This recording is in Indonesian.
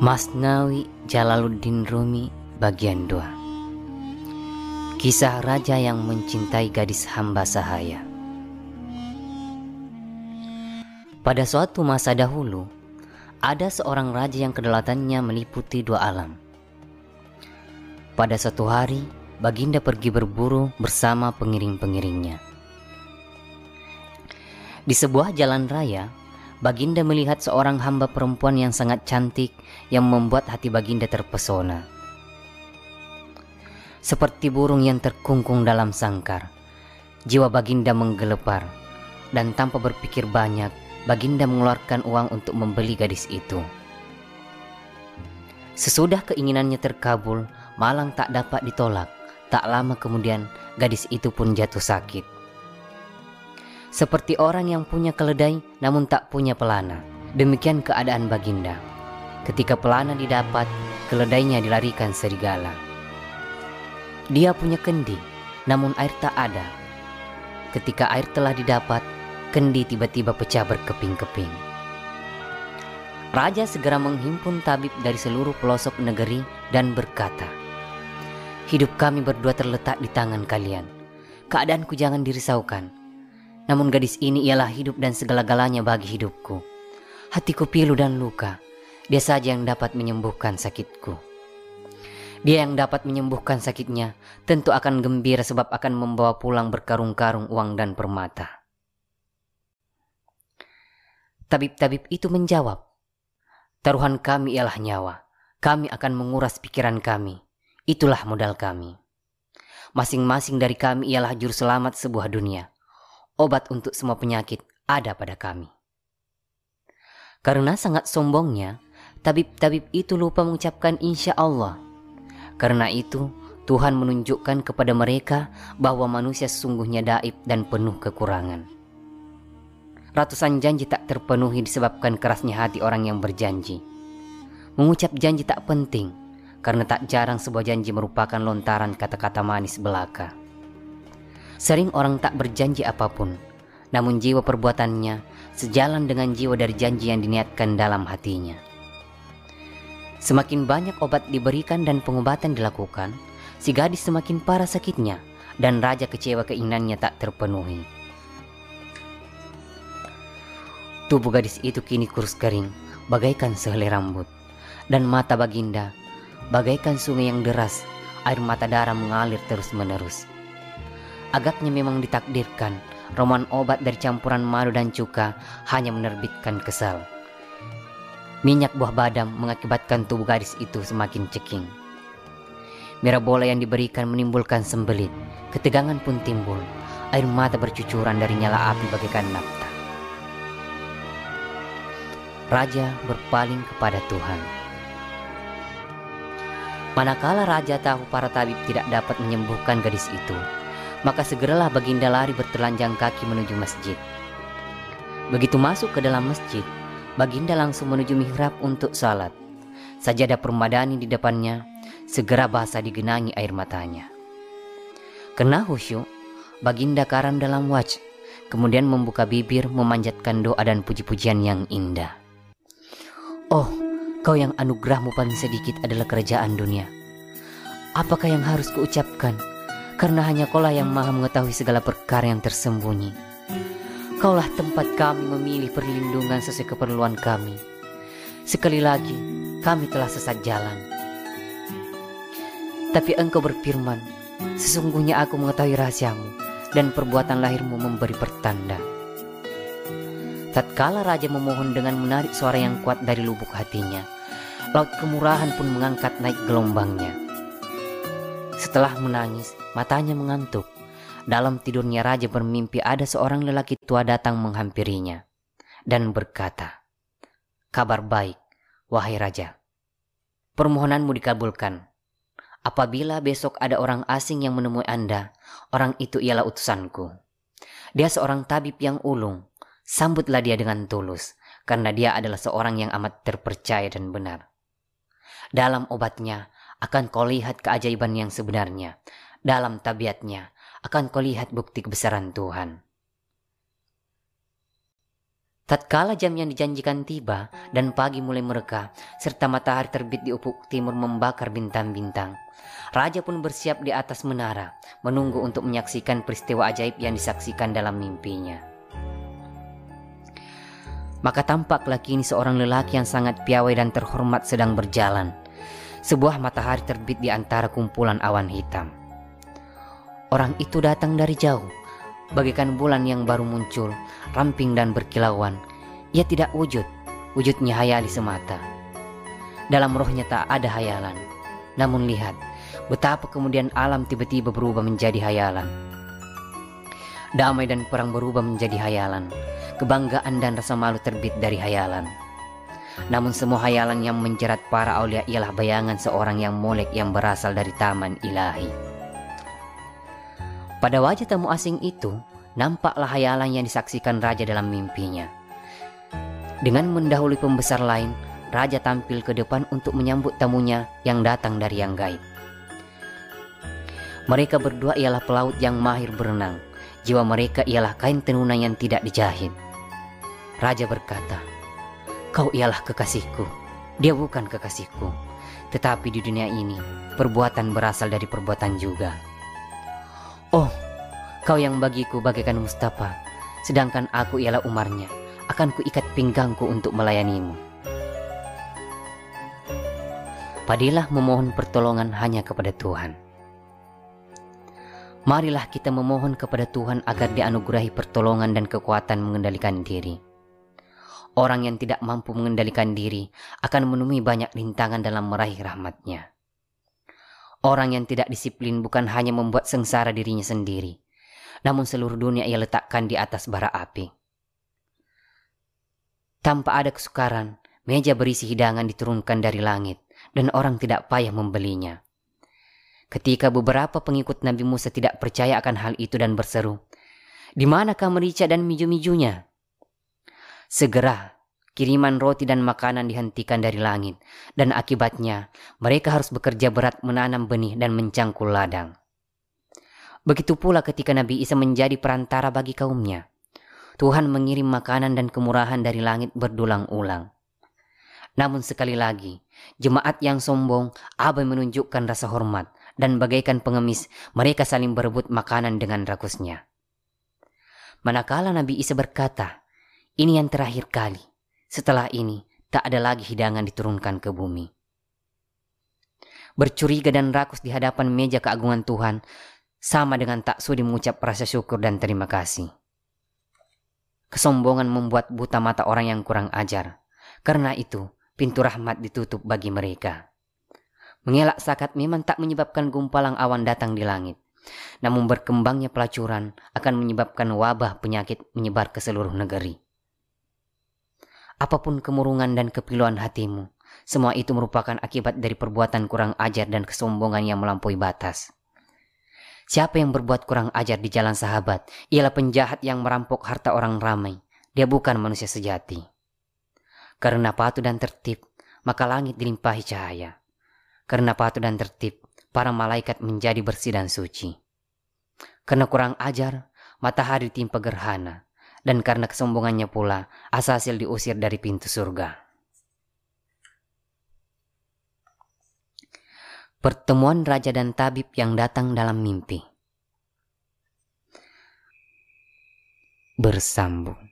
Masnawi Jalaluddin Rumi bagian 2 Kisah raja yang mencintai gadis hamba sahaya. Pada suatu masa dahulu ada seorang raja yang kedalatannya meliputi dua alam. Pada suatu hari Baginda pergi berburu bersama pengiring-pengiringnya. Di sebuah jalan raya Baginda melihat seorang hamba perempuan yang sangat cantik yang membuat hati Baginda terpesona. Seperti burung yang terkungkung dalam sangkar, jiwa Baginda menggelepar dan tanpa berpikir banyak, Baginda mengeluarkan uang untuk membeli gadis itu. Sesudah keinginannya terkabul, malang tak dapat ditolak. Tak lama kemudian, gadis itu pun jatuh sakit. Seperti orang yang punya keledai namun tak punya pelana. Demikian keadaan Baginda. Ketika pelana didapat, keledainya dilarikan serigala. Dia punya kendi, namun air tak ada. Ketika air telah didapat, kendi tiba-tiba pecah berkeping-keping. Raja segera menghimpun tabib dari seluruh pelosok negeri dan berkata, Hidup kami berdua terletak di tangan kalian. Keadaanku jangan dirisaukan. Namun gadis ini ialah hidup dan segala-galanya bagi hidupku. Hatiku pilu dan luka. Dia saja yang dapat menyembuhkan sakitku. Dia yang dapat menyembuhkan sakitnya tentu akan gembira sebab akan membawa pulang berkarung-karung uang dan permata. Tabib-tabib itu menjawab, Taruhan kami ialah nyawa. Kami akan menguras pikiran kami. Itulah modal kami. Masing-masing dari kami ialah juru selamat sebuah dunia obat untuk semua penyakit ada pada kami. Karena sangat sombongnya, tabib-tabib itu lupa mengucapkan insya Allah. Karena itu, Tuhan menunjukkan kepada mereka bahwa manusia sesungguhnya daib dan penuh kekurangan. Ratusan janji tak terpenuhi disebabkan kerasnya hati orang yang berjanji. Mengucap janji tak penting, karena tak jarang sebuah janji merupakan lontaran kata-kata manis belaka. Sering orang tak berjanji apa pun, namun jiwa perbuatannya sejalan dengan jiwa dari janji yang diniatkan dalam hatinya. Semakin banyak obat diberikan dan pengobatan dilakukan, si gadis semakin parah sakitnya dan raja kecewa keinginannya tak terpenuhi. Tubuh gadis itu kini kurus kering, bagaikan sehelai rambut, dan mata Baginda bagaikan sungai yang deras, air mata darah mengalir terus-menerus. Agaknya memang ditakdirkan roman obat dari campuran madu dan cuka hanya menerbitkan kesal. Minyak buah badam mengakibatkan tubuh gadis itu semakin ceking. Merah bola yang diberikan menimbulkan sembelit, ketegangan pun timbul, air mata bercucuran dari nyala api bagaikan nafta. Raja berpaling kepada Tuhan. Manakala raja tahu para tabib tidak dapat menyembuhkan gadis itu, maka segeralah Baginda lari bertelanjang kaki menuju masjid. Begitu masuk ke dalam masjid, Baginda langsung menuju mihrab untuk salat. Sajadah permadani di depannya, segera basah digenangi air matanya. Kena khusyuk, Baginda karam dalam wajh, kemudian membuka bibir memanjatkan doa dan puji-pujian yang indah. Oh, kau yang anugerahmu paling sedikit adalah kerajaan dunia. Apakah yang harus kuucapkan? Karena hanya kaulah yang maha mengetahui segala perkara yang tersembunyi. Kaulah tempat kami memilih perlindungan sesuai keperluan kami. Sekali lagi, kami telah sesat jalan. Tapi engkau berfirman, sesungguhnya aku mengetahui rahasiamu dan perbuatan lahirmu memberi pertanda. Tatkala raja memohon dengan menarik suara yang kuat dari lubuk hatinya, laut kemurahan pun mengangkat naik gelombangnya. Setelah menangis, matanya mengantuk. Dalam tidurnya raja bermimpi ada seorang lelaki tua datang menghampirinya dan berkata, Kabar baik, wahai raja. Permohonanmu dikabulkan. Apabila besok ada orang asing yang menemui Anda, orang itu ialah utusanku. Dia seorang tabib yang ulung. Sambutlah dia dengan tulus, karena dia adalah seorang yang amat terpercaya dan benar. Dalam obatnya, akan kau lihat keajaiban yang sebenarnya. Dalam tabiatnya akan kau lihat bukti kebesaran Tuhan. Tatkala jam yang dijanjikan tiba dan pagi mulai mereka, serta matahari terbit di ufuk timur membakar bintang-bintang. Raja pun bersiap di atas menara, menunggu untuk menyaksikan peristiwa ajaib yang disaksikan dalam mimpinya. Maka tampaklah kini seorang lelaki yang sangat piawai dan terhormat sedang berjalan. Sebuah matahari terbit di antara kumpulan awan hitam. Orang itu datang dari jauh, bagaikan bulan yang baru muncul, ramping dan berkilauan. Ia tidak wujud, wujudnya hayali semata. Dalam rohnya tak ada hayalan. Namun lihat, betapa kemudian alam tiba-tiba berubah menjadi hayalan. Damai dan perang berubah menjadi hayalan. Kebanggaan dan rasa malu terbit dari hayalan. Namun semua hayalan yang menjerat para aulia ialah bayangan seorang yang molek yang berasal dari taman ilahi. Pada wajah tamu asing itu, nampaklah hayalan yang disaksikan raja dalam mimpinya. Dengan mendahului pembesar lain, raja tampil ke depan untuk menyambut tamunya yang datang dari yang gaib. Mereka berdua ialah pelaut yang mahir berenang. Jiwa mereka ialah kain tenunan yang tidak dijahit. Raja berkata, Kau ialah kekasihku. Dia bukan kekasihku. Tetapi di dunia ini, perbuatan berasal dari perbuatan juga. Oh, Kau yang bagiku bagaikan Mustafa, sedangkan aku ialah Umarnya. Akan kuikat pinggangku untuk melayanimu. Padilah memohon pertolongan hanya kepada Tuhan. Marilah kita memohon kepada Tuhan agar dianugerahi pertolongan dan kekuatan mengendalikan diri. Orang yang tidak mampu mengendalikan diri akan menemui banyak rintangan dalam meraih rahmatnya. Orang yang tidak disiplin bukan hanya membuat sengsara dirinya sendiri, namun seluruh dunia ia letakkan di atas bara api. Tanpa ada kesukaran, meja berisi hidangan diturunkan dari langit, dan orang tidak payah membelinya. Ketika beberapa pengikut Nabi Musa tidak percaya akan hal itu dan berseru, di manakah merica dan miju-mijunya? Segera, kiriman roti dan makanan dihentikan dari langit, dan akibatnya mereka harus bekerja berat menanam benih dan mencangkul ladang. Begitu pula ketika Nabi Isa menjadi perantara bagi kaumnya. Tuhan mengirim makanan dan kemurahan dari langit berdulang-ulang. Namun sekali lagi, jemaat yang sombong abai menunjukkan rasa hormat dan bagaikan pengemis mereka saling berebut makanan dengan rakusnya. Manakala Nabi Isa berkata, ini yang terakhir kali. Setelah ini, tak ada lagi hidangan diturunkan ke bumi. Bercuriga dan rakus di hadapan meja keagungan Tuhan sama dengan tak sudi mengucap rasa syukur dan terima kasih. Kesombongan membuat buta mata orang yang kurang ajar. Karena itu, pintu rahmat ditutup bagi mereka. Mengelak sakat memang tak menyebabkan gumpalang awan datang di langit. Namun berkembangnya pelacuran akan menyebabkan wabah penyakit menyebar ke seluruh negeri. Apa pun kemurungan dan kepiluan hatimu, semua itu merupakan akibat dari perbuatan kurang ajar dan kesombongan yang melampaui batas. Siapa yang berbuat kurang ajar di jalan sahabat, ialah penjahat yang merampok harta orang ramai. Dia bukan manusia sejati. Karena patuh dan tertib, maka langit dilimpahi cahaya. Karena patuh dan tertib, para malaikat menjadi bersih dan suci. Karena kurang ajar, matahari timpa gerhana. Dan karena kesombongannya pula, Asasil diusir dari pintu surga. Pertemuan raja dan tabib yang datang dalam mimpi. Bersambung.